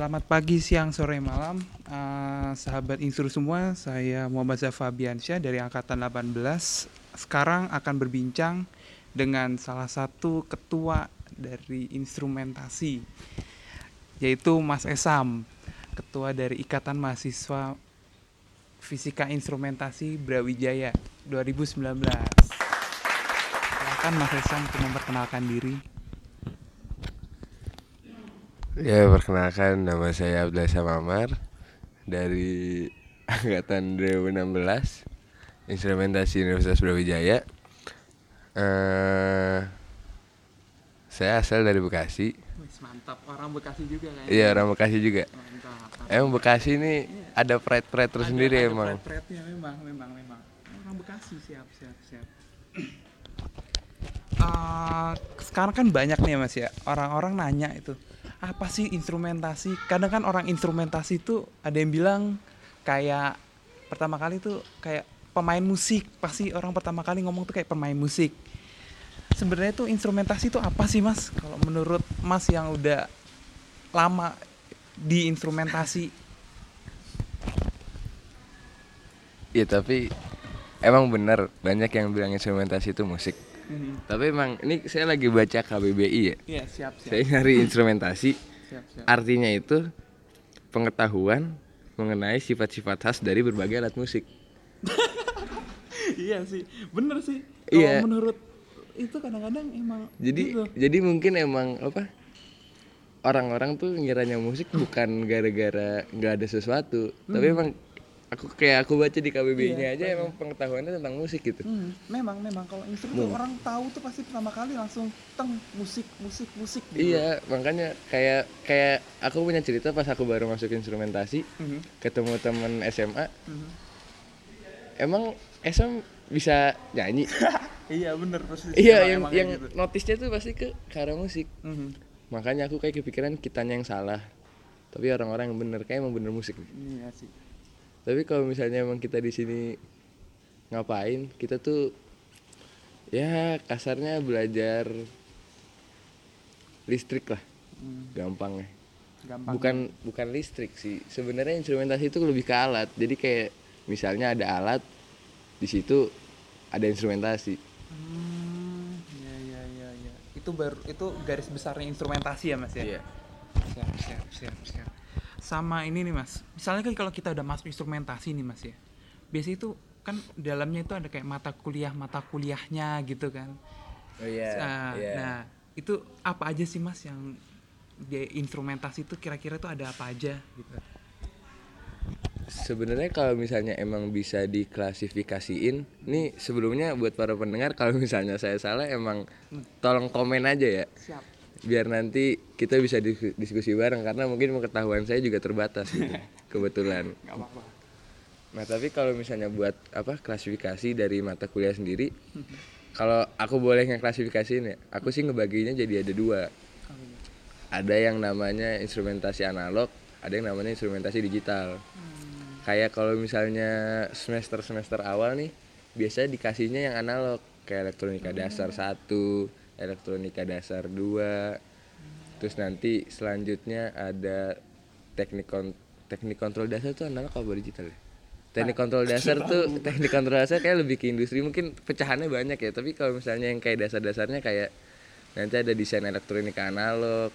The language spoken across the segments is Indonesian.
Selamat pagi, siang, sore, malam. Uh, sahabat Instru semua, saya Muhammad Zafabiansyah dari Angkatan 18. Sekarang akan berbincang dengan salah satu ketua dari instrumentasi, yaitu Mas Esam, ketua dari Ikatan Mahasiswa Fisika Instrumentasi Brawijaya 2019. Silakan Mas Esam untuk memperkenalkan diri. Ya perkenalkan nama saya Abdullah Samamar dari angkatan 2016 instrumentasi Universitas Brawijaya. Uh, saya asal dari Bekasi. mantap, orang Bekasi juga kan? Iya orang Bekasi juga. Mantap. Emang Bekasi ini iya. ada pride-pride tersendiri ada, emang. Ada pride-pride-nya memang, memang, memang. Orang Bekasi siap, siap, siap. Uh, sekarang kan banyak nih mas ya orang-orang nanya itu apa sih instrumentasi? Kadang kan orang instrumentasi itu ada yang bilang kayak pertama kali tuh kayak pemain musik. Pasti orang pertama kali ngomong tuh kayak pemain musik. Sebenarnya tuh instrumentasi itu apa sih mas? Kalau menurut mas yang udah lama di instrumentasi. Ya tapi emang bener banyak yang bilang instrumentasi itu musik Hmm. Tapi emang ini saya lagi baca KBBI ya. Iya, siap, siap. Saya nyari instrumentasi. siap, siap. Artinya itu pengetahuan mengenai sifat-sifat khas dari berbagai alat musik. iya sih, bener sih. Kalau iya. menurut itu kadang-kadang emang Jadi gitu. jadi mungkin emang apa? Orang-orang tuh ngiranya musik bukan gara-gara nggak ada sesuatu, hmm. tapi emang aku kayak aku baca di KBBI-nya iya, aja emang pengetahuannya tentang musik gitu. Hmm, memang memang kalau instrumen hmm. orang tahu tuh pasti pertama kali langsung teng musik musik musik gitu. Iya, makanya kayak kayak aku punya cerita pas aku baru masuk instrumentasi, hmm. ketemu temen SMA. Hmm. Emang SM bisa nyanyi? iya bener pasti. Iya yang yang gitu. notisnya tuh pasti ke karena musik. Hmm. Makanya aku kayak kepikiran kitanya yang salah. Tapi orang-orang yang bener kayak emang bener musik. Iya sih tapi kalau misalnya emang kita di sini ngapain kita tuh ya kasarnya belajar listrik lah. Hmm. gampangnya. Gampang bukan ya. bukan listrik sih. Sebenarnya instrumentasi itu lebih ke alat. Jadi kayak misalnya ada alat di situ ada instrumentasi. Hmm, ya ya ya ya itu baru itu garis besarnya instrumentasi ya mas ya? Iya. siap siap siap siap sama ini nih mas. Misalnya kan kalau kita udah masuk instrumentasi nih mas ya. Biasanya itu kan dalamnya itu ada kayak mata kuliah mata kuliahnya gitu kan. Oh iya. Yeah, nah, yeah. nah itu apa aja sih mas yang di instrumentasi itu kira-kira tuh ada apa aja gitu? Sebenarnya kalau misalnya emang bisa diklasifikasiin nih sebelumnya buat para pendengar kalau misalnya saya salah emang hmm. tolong komen aja ya. Siap biar nanti kita bisa diskusi bareng karena mungkin pengetahuan saya juga terbatas gitu kebetulan. Nah tapi kalau misalnya buat apa klasifikasi dari mata kuliah sendiri, kalau aku boleh ngeklasifikasiin ya, aku sih ngebaginya jadi ada dua. Ada yang namanya instrumentasi analog, ada yang namanya instrumentasi digital. Hmm. Kayak kalau misalnya semester semester awal nih, biasanya dikasihnya yang analog kayak elektronika dasar satu, elektronika dasar 2 terus nanti selanjutnya ada teknik kon teknik kontrol dasar tuh analog apa digital ya? Teknik kontrol dasar tuh teknik kontrol dasar kayak lebih ke industri. Mungkin pecahannya banyak ya tapi kalau misalnya yang kayak dasar-dasarnya kayak nanti ada desain elektronika analog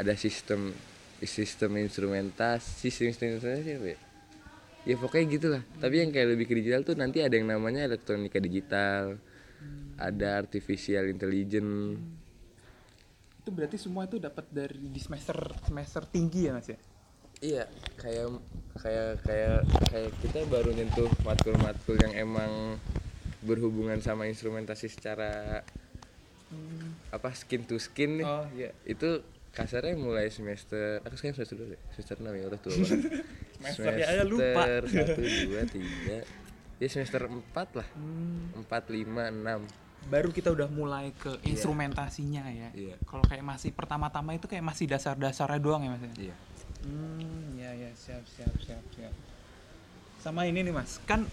ada sistem sistem instrumentasi sistem instrumentasi apa ya? Ya pokoknya gitulah. Tapi yang kayak lebih ke digital tuh nanti ada yang namanya elektronika digital ada artificial intelligence. Itu berarti semua itu dapat dari di semester semester tinggi ya mas ya? Iya kayak kayak kayak kayak kita baru nyentuh matkul-matkul yang emang berhubungan sama instrumentasi secara hmm. apa skin to skin nih. Oh iya. Itu kasarnya mulai semester aku sekarang semester dulu ya semester enam ya udah tua banget. Semester lupa. Satu dua tiga ya semester empat lah hmm. empat lima enam baru kita udah mulai ke yeah. instrumentasinya ya. Yeah. Kalau kayak masih pertama-tama itu kayak masih dasar-dasarnya doang ya mas ya. Iya. Hmm, ya ya siap siap siap siap. Sama ini nih mas, kan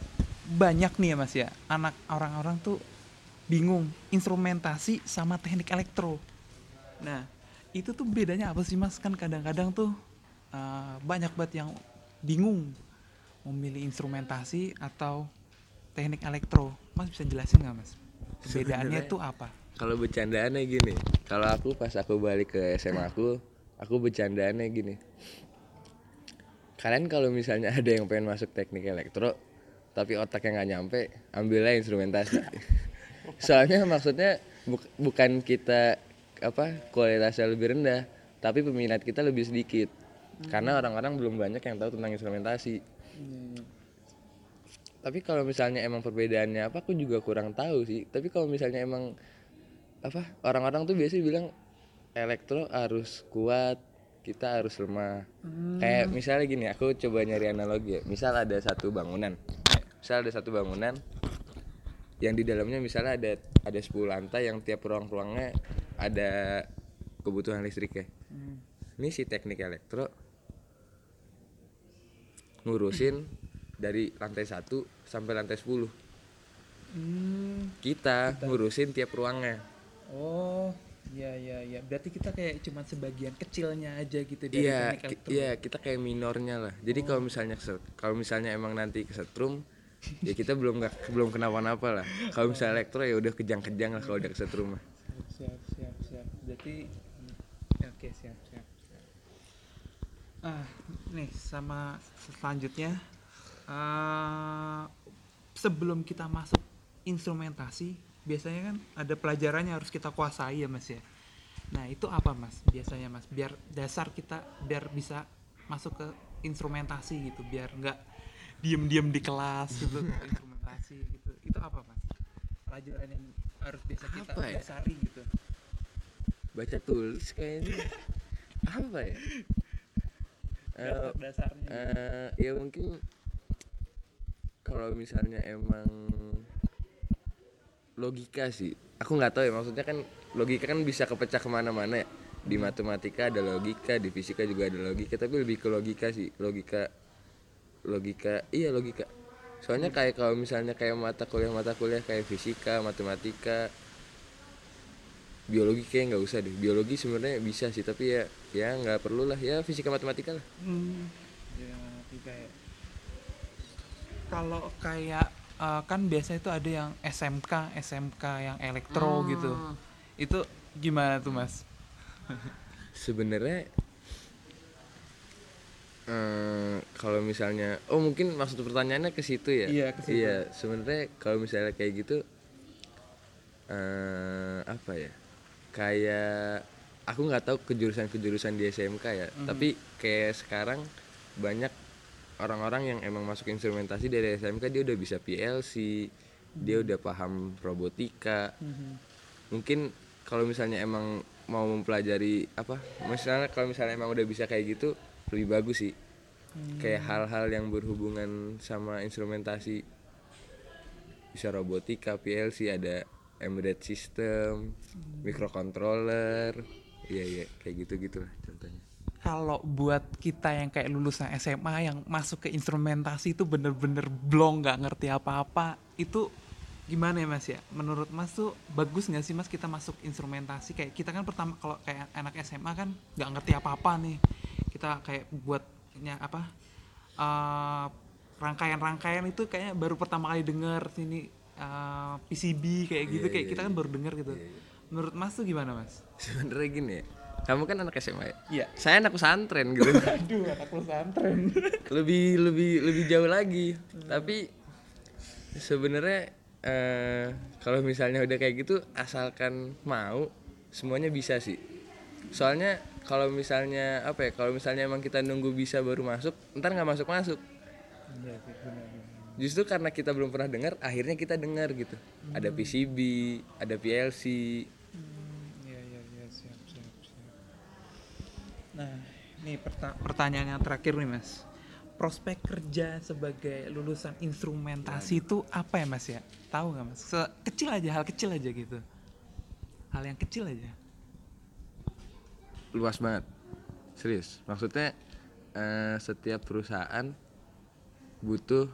banyak nih ya mas ya anak orang-orang tuh bingung instrumentasi sama teknik elektro. Nah itu tuh bedanya apa sih mas? Kan kadang-kadang tuh eh, banyak banget yang bingung memilih instrumentasi atau teknik elektro. Mas bisa jelasin nggak mas? Perbedaannya tuh apa? kalau bercandaannya gini kalau aku pas aku balik ke SMA aku aku bercandaannya gini kalian kalau misalnya ada yang pengen masuk teknik elektro tapi otaknya nggak nyampe ambillah instrumentasi soalnya maksudnya buk- bukan kita apa kualitasnya lebih rendah tapi peminat kita lebih sedikit karena orang-orang belum banyak yang tahu tentang instrumentasi. Tapi kalau misalnya emang perbedaannya apa aku juga kurang tahu sih. Tapi kalau misalnya emang apa orang-orang tuh biasanya bilang elektro harus kuat kita harus lemah. Kayak misalnya gini aku coba nyari analogi ya. Misal ada satu bangunan. Misal ada satu bangunan yang di dalamnya misalnya ada ada 10 lantai yang tiap ruang-ruangnya ada kebutuhan listrik ya. Ini si teknik elektro ngurusin dari lantai 1 sampai lantai 10 Hmm, kita ngurusin tiap ruangnya. Oh, ya ya ya. Berarti kita kayak cuman sebagian kecilnya aja gitu dari iya iya kita kayak minornya lah. Jadi kalau misalnya kalau misalnya emang nanti kesetrum ya kita belum nggak belum kenapa-napa lah. Kalau misalnya elektro ya udah kejang-kejang lah kalau udah kesetrum mah. Siap siap siap. Berarti ya, oke siap siap siap. Ah nih sama selanjutnya. Eh sebelum kita masuk instrumentasi biasanya kan ada pelajarannya harus kita kuasai ya mas ya? Nah itu apa mas biasanya mas? Biar dasar kita biar bisa masuk ke instrumentasi gitu biar nggak diem-diem di kelas gitu instrumentasi gitu. Itu apa mas? Pelajaran yang harus biasa kita Apa ya? dasari gitu. Baca tulis kayaknya. Apa ya Eh, dasar dasarnya. eh, ya mungkin kalau misalnya emang logika sih aku nggak tahu ya maksudnya kan logika kan bisa kepecah ke mana-mana ya. Di matematika ada logika di fisika juga ada logika tapi lebih ke logika sih logika logika iya logika. Soalnya kayak kalau misalnya kayak mata kuliah mata kuliah kayak fisika matematika biologi kayak nggak usah deh biologi sebenarnya bisa sih tapi ya ya nggak perlu lah ya fisika matematika lah Hmm, ya tiga ya. Kalau kayak eh, kan biasa itu ada yang SMK, SMK yang elektro gitu. Itu gimana tuh mas? sebenarnya eh kalau misalnya oh mungkin maksud pertanyaannya ke situ ya Iya, ke situ. iya sebenarnya kalau misalnya kayak gitu eh apa ya kayak aku nggak tahu kejurusan kejurusan di SMK ya. Mhm. tapi kayak sekarang banyak orang-orang yang emang masuk instrumentasi dari SMK dia udah bisa PLC dia Mhm. udah paham robotika. Mungkin kalau misalnya emang mau mempelajari apa misalnya kalau misalnya emang udah bisa kayak gitu lebih bagus sih. Kayak hal-hal yang berhubungan sama instrumentasi. Bisa robotika PLC ada embedded system microcontroller iya iya kayak gitu gitulah contohnya. Kalau buat kita yang kayak lulusan SMA yang masuk ke instrumentasi itu bener-bener blong nggak ngerti apa-apa itu gimana ya mas ya? Menurut mas tuh bagus nggak sih mas kita masuk instrumentasi? Kayak kita kan pertama kalau kayak anak SMA kan nggak ngerti apa-apa nih. Kita kayak buatnya apa eh, rangkaian-rangkaian itu kayaknya baru pertama kali denger sini eh, PCB kayak gitu Iya, kayak iya, kita kan baru denger gitu. Menurut mas tuh gimana mas? sebenarnya gini ya kamu kan anak SMA ya Iya. saya anak pesantren gitu Aduh anak pesantren. lebih lebih lebih jauh lagi tapi sebenarnya eh, kalau misalnya udah kayak gitu asalkan mau semuanya bisa sih soalnya kalau misalnya apa ya kalau misalnya emang kita nunggu bisa baru masuk ntar nggak masuk masuk Iya benar. Justru karena kita belum pernah dengar akhirnya kita dengar gitu ada PCB ada PLC Iya iya iya siap siap siap. Nah, ini perta- pertanyaan yang terakhir nih Mas. Prospek kerja sebagai lulusan instrumentasi itu apa ya Mas ya? Tahu nggak Mas? Se- kecil aja, hal kecil aja gitu. Hal yang kecil aja. luas banget serius maksudnya eh, setiap perusahaan butuh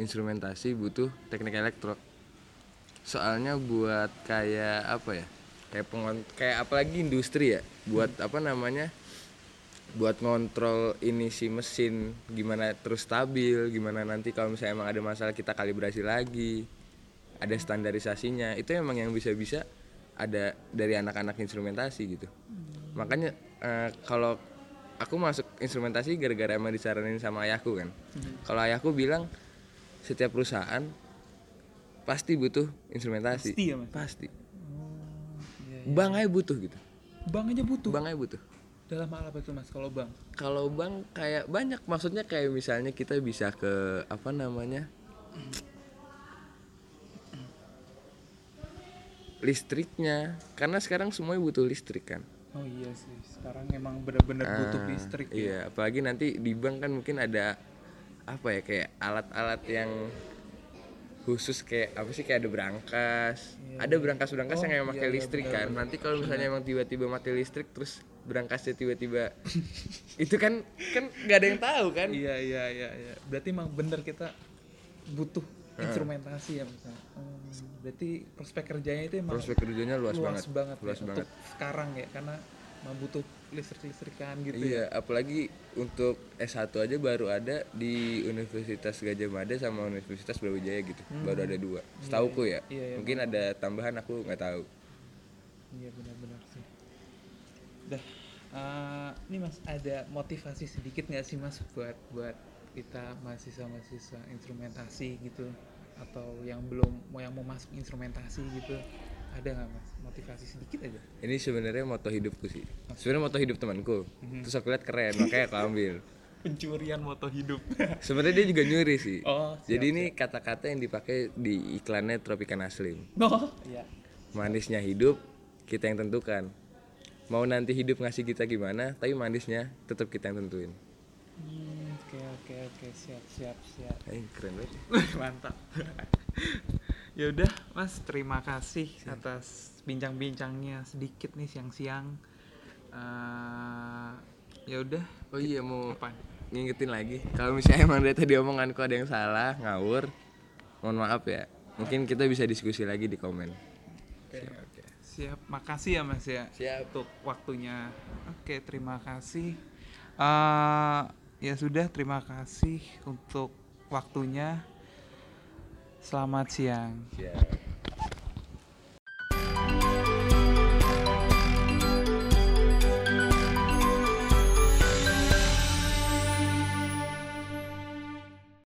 instrumentasi butuh teknik elektro. Soalnya buat kayak apa ya? Kayak pengon kayak apalagi industri ya buat apa namanya? Buat ngontrol ini si mesin gimana terus stabil gimana nanti kalau misalnya emang ada masalah kita kalibrasi lagi ada standarisasinya. Itu emang yang bisa-bisa ada dari anak-anak instrumentasi gitu. Makanya eh, kalau aku masuk instrumentasi gara-gara emang disaranin sama ayahku kan. Kalau ayahku bilang setiap perusahaan pasti butuh instrumentasi Pasti ya, Mas? pasti Iya, bank aja butuh gitu Bank aja butuh. bank aja butuh Dalam hal apa itu mas? Kalau bank? kalau bank kayak banyak maksudnya kayak misalnya kita bisa ke apa namanya listriknya karena sekarang semuanya butuh listrik kan Oh iya sih. Sekarang emang benar-benar butuh Ah, listrik ya. iya apalagi nanti di bank kan mungkin ada apa ya kayak alat-alat yang khusus kayak apa sih kayak ada berangkas. Ada berangkas-berangkas Oh, yang emang iya, pakai iya, listrik benar, kan. nanti kalau misalnya emang tiba-tiba mati listrik terus berangkasnya tiba-tiba itu kan kan nggak ada yang tahu kan? Iya iya iya. iya. Berarti emang bener kita butuh instrumentasi ya mas. Hmm, berarti prospek kerjanya itu emang prospek kerjanya luas, luas banget, banget, luas ya, banget. untuk sekarang ya karena butuh listrik-listrikan gitu ya. Iya, apalagi untuk S1 aja baru ada di Universitas Gajah Mada sama Universitas Brawijaya gitu. Baru ada dua. Setauku ya. Hmm. Iya, iya, Mungkin ada tambahan aku nggak tahu. Iya benar-benar sih. Dah, eh, ini mas ada motivasi sedikit nggak sih mas buat buat kita mahasiswa-mahasiswa instrumentasi gitu atau yang belum mau yang mau masuk instrumentasi gitu ada nggak mas motivasi sedikit aja? Ini sebenarnya moto hidupku sih. Sebenarnya moto hidup temanku. Mhm. Terus aku lihat keren, makanya aku ambil. Pencurian moto hidup. Sebenarnya dia juga nyuri sih. Oh, siap, Jadi ini kata-kata yang dipakai di iklannya Tropicana Slim. oh, iya. Manisnya hidup kita yang tentukan. Mau nanti hidup ngasih kita gimana, tapi manisnya tetap kita yang tentuin. Hmm, Oke oke oke siap siap siap. Eh, keren banget. Mantap. Ya udah mas terima kasih atas bincang-bincangnya sedikit nih siang-siang. Eh, ya udah Oh iya mau apa? ngingetin lagi kalau misalnya emang dari tadi omonganku ada yang salah ngawur mohon maaf ya mungkin kita bisa diskusi lagi di komen Oke, oke. Siap, makasih ya Mas ya. Siap. Untuk waktunya. Oke, terima kasih. Eh, ya sudah, terima kasih untuk waktunya. Selamat siang.